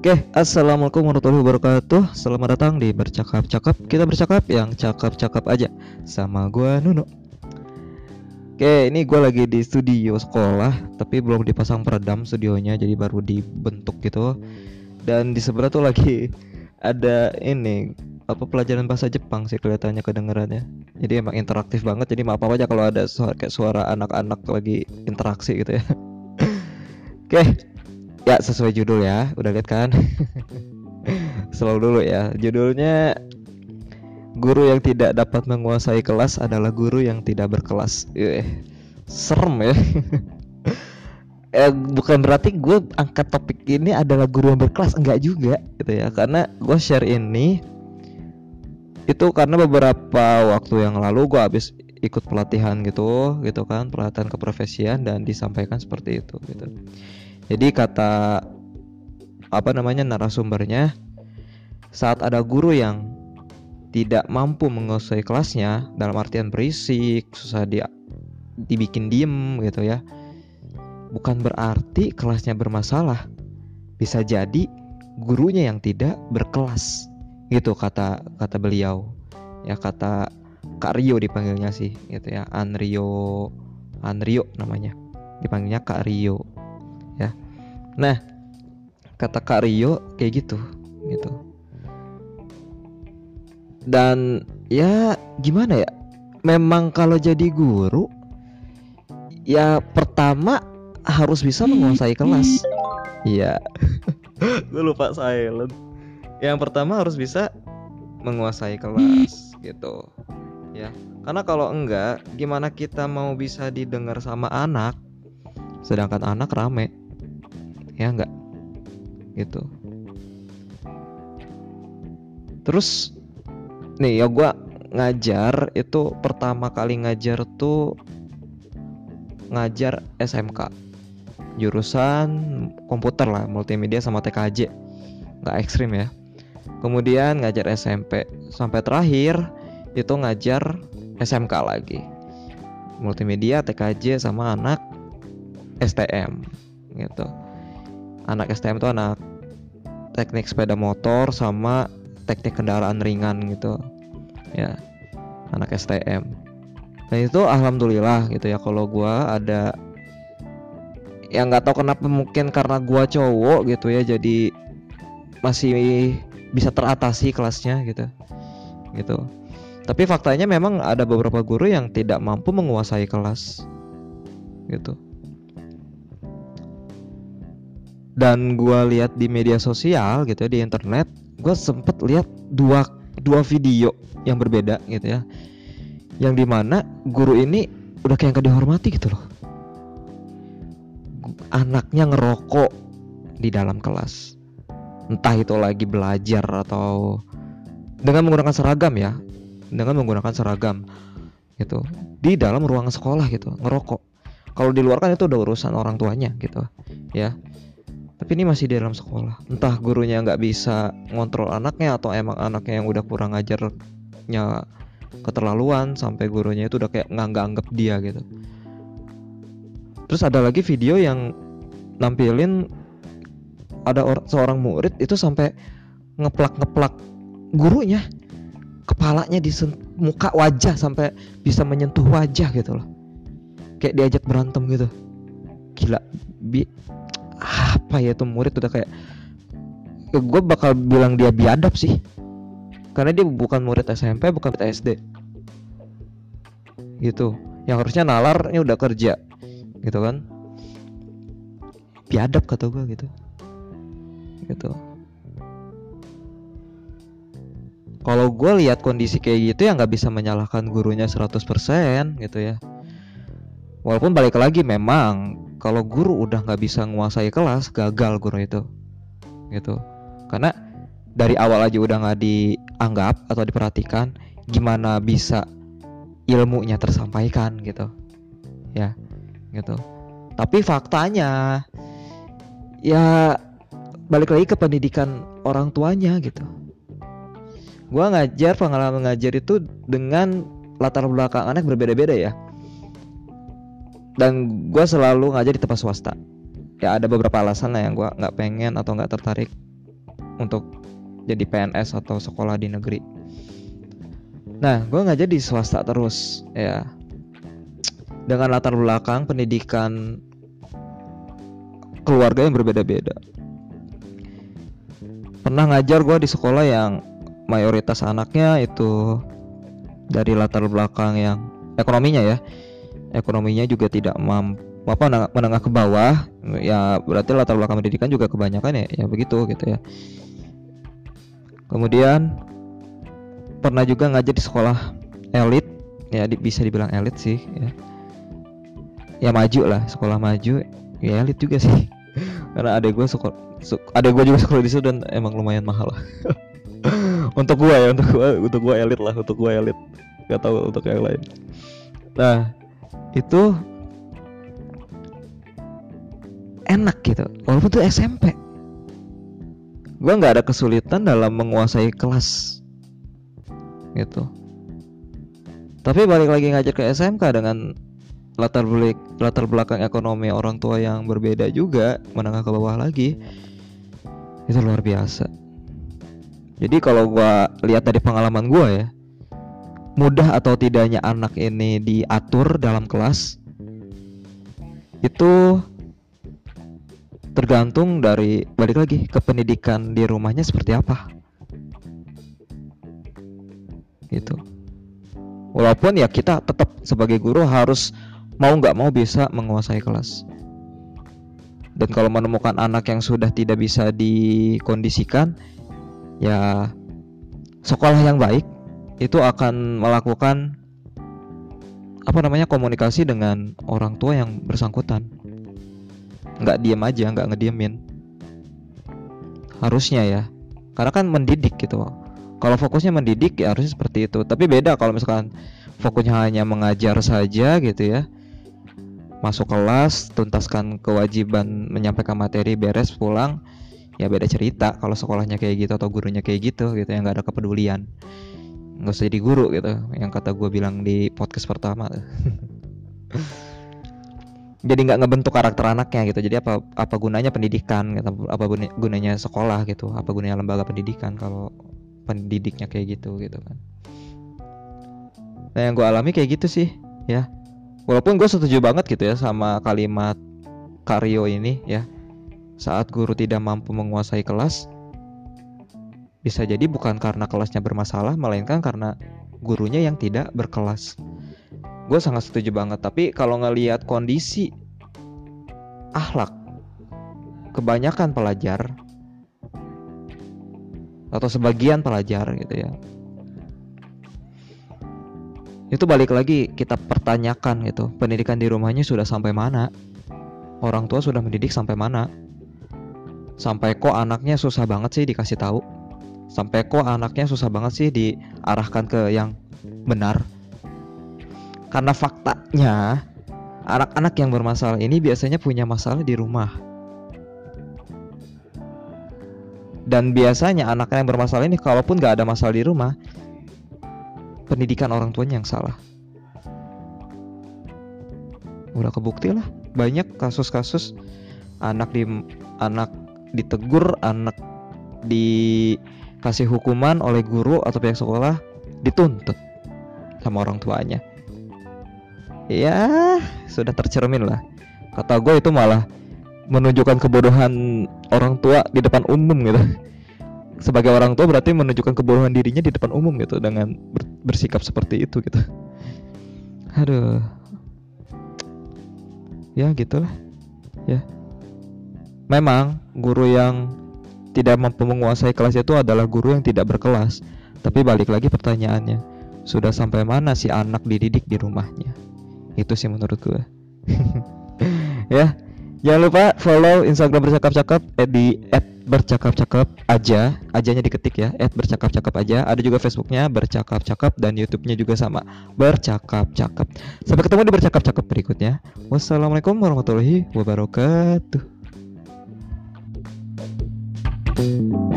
Oke, assalamualaikum warahmatullahi wabarakatuh. Selamat datang di bercakap-cakap. Kita bercakap yang cakap-cakap aja sama gua Nuno. Oke, ini gua lagi di studio sekolah, tapi belum dipasang peredam studionya, jadi baru dibentuk gitu. Dan di sebelah tuh lagi ada ini apa pelajaran bahasa Jepang sih kelihatannya kedengarannya. Jadi emang interaktif banget. Jadi maaf apa aja kalau ada suara kayak suara anak-anak lagi interaksi gitu ya. Oke, Ya sesuai judul ya, udah lihat kan? Selalu dulu ya. Judulnya Guru yang tidak dapat menguasai kelas adalah guru yang tidak berkelas. Eh, serem ya. eh, bukan berarti gue angkat topik ini adalah guru yang berkelas, enggak juga gitu ya. Karena gue share ini itu karena beberapa waktu yang lalu gue habis ikut pelatihan gitu, gitu kan, pelatihan keprofesian dan disampaikan seperti itu gitu. Jadi kata apa namanya narasumbernya saat ada guru yang tidak mampu menguasai kelasnya dalam artian berisik, susah dia dibikin diem gitu ya. Bukan berarti kelasnya bermasalah. Bisa jadi gurunya yang tidak berkelas. Gitu kata kata beliau. Ya kata Kak Rio dipanggilnya sih gitu ya. Anrio Anrio namanya. Dipanggilnya Kak Rio ya. Nah kata Kak Rio kayak gitu gitu. Dan ya gimana ya? Memang kalau jadi guru ya pertama harus bisa menguasai kelas. Iya. Gue lupa silent. Yang pertama harus bisa menguasai kelas gitu. Ya karena kalau enggak gimana kita mau bisa didengar sama anak? Sedangkan anak rame ya enggak gitu. Terus nih ya gue ngajar itu pertama kali ngajar tuh ngajar SMK jurusan komputer lah multimedia sama TKJ nggak ekstrim ya. Kemudian ngajar SMP sampai terakhir itu ngajar SMK lagi. Multimedia TKJ sama anak STM gitu anak STM itu anak teknik sepeda motor sama teknik kendaraan ringan gitu. Ya anak STM dan itu alhamdulillah gitu ya kalau gua ada yang nggak tahu kenapa mungkin karena gua cowok gitu ya jadi masih bisa teratasi kelasnya gitu gitu. Tapi faktanya memang ada beberapa guru yang tidak mampu menguasai kelas gitu dan gue lihat di media sosial gitu ya di internet gue sempet lihat dua dua video yang berbeda gitu ya. Yang di mana guru ini udah kayak gak dihormati gitu loh. Anaknya ngerokok di dalam kelas. Entah itu lagi belajar atau dengan menggunakan seragam ya. Dengan menggunakan seragam gitu. Di dalam ruang sekolah gitu ngerokok. Kalau di luar kan itu udah urusan orang tuanya gitu ya tapi ini masih di dalam sekolah. Entah gurunya nggak bisa ngontrol anaknya atau emang anaknya yang udah kurang ajarnya keterlaluan sampai gurunya itu udah kayak nggak anggap dia gitu. Terus ada lagi video yang nampilin ada or seorang murid itu sampai ngeplak ngeplak gurunya kepalanya di muka wajah sampai bisa menyentuh wajah gitu loh. Kayak diajak berantem gitu. Gila bi apa ya tuh murid udah kayak gue bakal bilang dia biadab sih. Karena dia bukan murid SMP bukan murid SD gitu. Yang harusnya nalar ini udah kerja. Gitu kan. Biadab kata gue gitu. Gitu. Kalau gue lihat kondisi kayak gitu ya nggak bisa menyalahkan gurunya 100% gitu ya. Walaupun balik lagi memang kalau guru udah nggak bisa menguasai kelas gagal guru itu. Gitu. Karena dari awal aja udah nggak dianggap atau diperhatikan gimana bisa ilmunya tersampaikan gitu. Ya gitu. Tapi faktanya ya balik lagi ke pendidikan orang tuanya gitu. Gua ngajar pengalaman ngajar itu dengan latar belakang anak berbeda-beda ya dan gue selalu ngajar di tempat swasta. Ya ada beberapa alasan lah yang gue nggak pengen atau nggak tertarik untuk jadi PNS atau sekolah di negeri. Nah gue nggak jadi swasta terus ya. Dengan latar belakang pendidikan keluarga yang berbeda-beda. Pernah ngajar gue di sekolah yang mayoritas anaknya itu dari latar belakang yang ekonominya ya ekonominya juga tidak mampu apa menengah ke bawah ya berarti latar belakang pendidikan juga kebanyakan ya ya begitu gitu ya. Kemudian pernah juga ngajar di sekolah elit ya di, bisa dibilang elit sih ya. Ya maju lah sekolah maju ya elit juga sih. Karena adek gue sekolah adek gue juga sekolah di situ dan emang lumayan mahal lah. Untuk gue ya untuk gue untuk gue elit lah untuk gue elit. Gak tahu untuk yang lain. Nah itu enak gitu. Walaupun tuh SMP gue nggak ada kesulitan dalam menguasai kelas gitu. Tapi balik lagi ngajar ke SMK dengan latar belakang latar belakang ekonomi orang tua yang berbeda juga menengah ke bawah lagi itu luar biasa. Jadi kalau gua lihat dari pengalaman gua ya mudah atau tidaknya anak ini diatur dalam kelas itu tergantung dari balik lagi ke pendidikan di rumahnya seperti apa. Gitu. Walaupun ya kita tetap sebagai guru harus mau nggak mau bisa menguasai kelas. Dan kalau menemukan anak yang sudah tidak bisa dikondisikan ya sekolah yang baik itu akan melakukan apa namanya komunikasi dengan orang tua yang bersangkutan. Nggak diem aja nggak ngediemin. Harusnya ya. Karena kan mendidik gitu. Kalau fokusnya mendidik ya harusnya seperti itu. Tapi beda kalau misalkan fokusnya hanya mengajar saja gitu ya. Masuk kelas tuntaskan kewajiban menyampaikan materi beres pulang. Ya beda cerita kalau sekolahnya kayak gitu atau gurunya kayak gitu gitu yang nggak ada kepedulian nggak usah jadi guru gitu yang kata gue bilang di podcast pertama. Jadi nggak ngebentuk karakter anaknya gitu. Jadi apa apa gunanya pendidikan gitu? Apa gunanya sekolah gitu? Apa gunanya lembaga pendidikan kalau pendidiknya kayak gitu gitu kan? Nah yang gue alami kayak gitu sih ya. Walaupun gue setuju banget gitu ya sama kalimat Karyo ini ya. Saat guru tidak mampu menguasai kelas bisa jadi bukan karena kelasnya bermasalah melainkan karena gurunya yang tidak berkelas. Gue sangat setuju banget tapi kalau ngelihat kondisi akhlak kebanyakan pelajar atau sebagian pelajar gitu ya itu balik lagi kita pertanyakan gitu pendidikan di rumahnya sudah sampai mana? Orang tua sudah mendidik sampai mana? Sampai kok anaknya susah banget sih dikasih tahu sampai kok anaknya susah banget sih diarahkan ke yang benar karena faktanya anak-anak yang bermasalah ini biasanya punya masalah di rumah dan biasanya anak yang bermasalah ini kalaupun gak ada masalah di rumah pendidikan orang tuanya yang salah. Udah kebukti lah, banyak kasus-kasus anak di anak ditegur, anak dikasih hukuman oleh guru atau pihak sekolah dituntut sama orang tuanya. Ya, sudah tercermin lah. Kata gue itu malah menunjukkan kebodohan orang tua di depan umum gitu. Sebagai orang tua berarti menunjukkan kebodohan dirinya di depan umum gitu dengan bersikap seperti itu gitu. Aduh. Ya gitulah. Ya. Memang guru yang tidak mampu menguasai kelas itu adalah guru yang tidak berkelas tapi balik lagi pertanyaannya sudah sampai mana si anak dididik di rumahnya itu sih menurut gue ya jangan lupa follow instagram bercakap-cakap eh, di bercakap-cakap aja, ajanya diketik ya, bercakap-cakap aja. Ada juga Facebooknya bercakap-cakap dan YouTube-nya juga sama, bercakap-cakap. Sampai ketemu di bercakap-cakap berikutnya. Wassalamualaikum warahmatullahi wabarakatuh. Thank you.